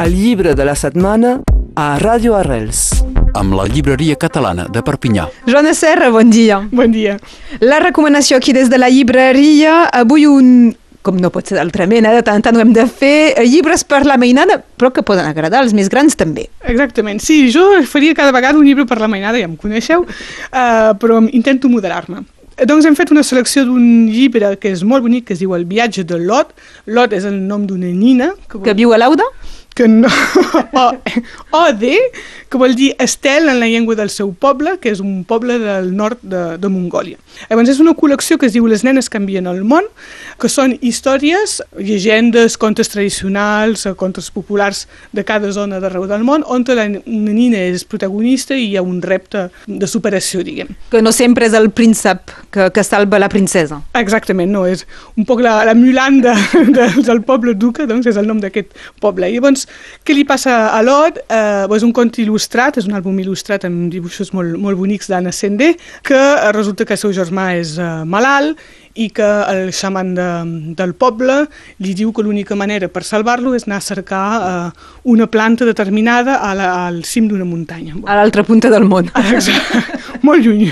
El llibre de la setmana a Ràdio Arrels. amb la llibreria catalana de Perpinyà. Joana Serra, bon dia. Bon dia. La recomanació aquí des de la llibreria, avui un, com no pot ser d'altrament, eh? de tant en tant ho hem de fer, eh, llibres per la mainada, però que poden agradar als més grans també. Exactament. Sí, jo faria cada vegada un llibre per la mainada, ja em coneixeu, uh, però intento moderar-me. Doncs hem fet una selecció d'un llibre que és molt bonic, que es diu El viatge de Lot. Lot és el nom d'una nina. Que, Que viu a l'Auda? Que no... O, OD, que vol dir estel en la llengua del seu poble, que és un poble del nord de, de Mongòlia. Llavors és una col·lecció que es diu Les nenes canvien el món, que són històries, llegendes, contes tradicionals, eh, contes populars de cada zona d'arreu del món, on la una nina és protagonista i hi ha un repte de superació, diguem. Que no sempre és el príncep que, que salva la princesa. Exactament, no, és un poc la, la Mulan de, de, del poble Duca, doncs és el nom d'aquest poble. I llavors, què li passa a Lot? Eh, és un conte il·lustrat, és un àlbum il·lustrat amb dibuixos molt, molt bonics d'Anna Sendé, que eh, resulta que el seu germà és eh, malalt i que el xaman de, del poble li diu que l'única manera per salvar-lo és anar a cercar eh, una planta determinada a la, al cim d'una muntanya. A l'altra punta del món. Exacte. molt lluny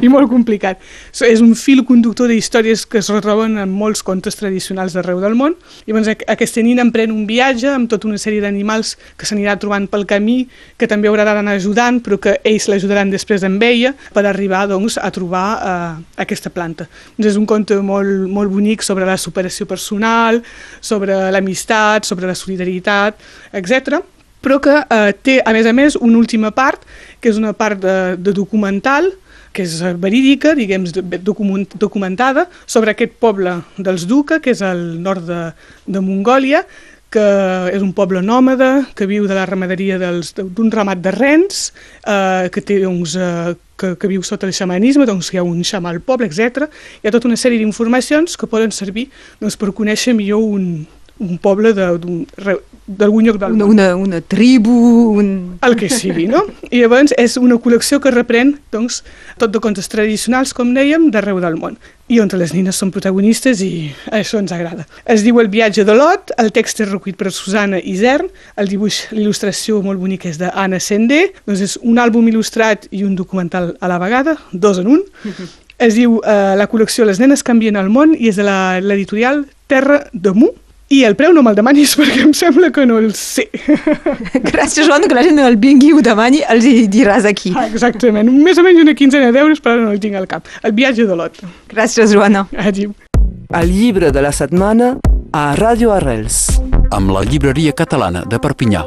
i molt complicat. És un fil conductor d'històries que es retroben en molts contes tradicionals d'arreu del món. I aqu- aquesta nina emprèn un viatge amb tota una sèrie d'animals que s'anirà trobant pel camí, que també haurà d'anar ajudant, però que ells l'ajudaran després amb ella per arribar doncs, a trobar eh, aquesta planta. Doncs és un conte molt, molt bonic sobre la superació personal, sobre l'amistat, sobre la solidaritat, etc però que eh, té, a més a més, una última part, que és una part de, de documental, que és verídica, diguem, documentada, sobre aquest poble dels Duca, que és al nord de, de Mongòlia, que és un poble nòmada, que viu de la ramaderia d'un ramat de rens, eh, que té doncs, eh, que, que viu sota el xamanisme, doncs hi ha un xamà al poble, etc. Hi ha tota una sèrie d'informacions que poden servir doncs, per conèixer millor un, un poble d'algun lloc del Una, món. una, una tribu, un... El que sigui, no? I llavors és una col·lecció que reprèn doncs, tot de contes tradicionals, com dèiem, d'arreu del món. I on les nines són protagonistes i això ens agrada. Es diu El viatge de Lot, el text és recuit per Susana Isern, el dibuix, l'il·lustració molt bonica és d'Anna Sendé, doncs és un àlbum il·lustrat i un documental a la vegada, dos en un. Es diu eh, la col·lecció Les nenes canvien el món i és de la- l'editorial Terra de Mu. I el preu no me'l demanis perquè em sembla que no el sé. Gràcies, Joana, que la gent el vingui i ho demani, els hi diràs aquí. Ah, exactament, més o menys una quinzena d'euros, però no el tinc al cap. El viatge de Lot. Gràcies, Joana. Adéu. El llibre de la setmana a Ràdio Arrels. amb la llibreria catalana de Perpinyà.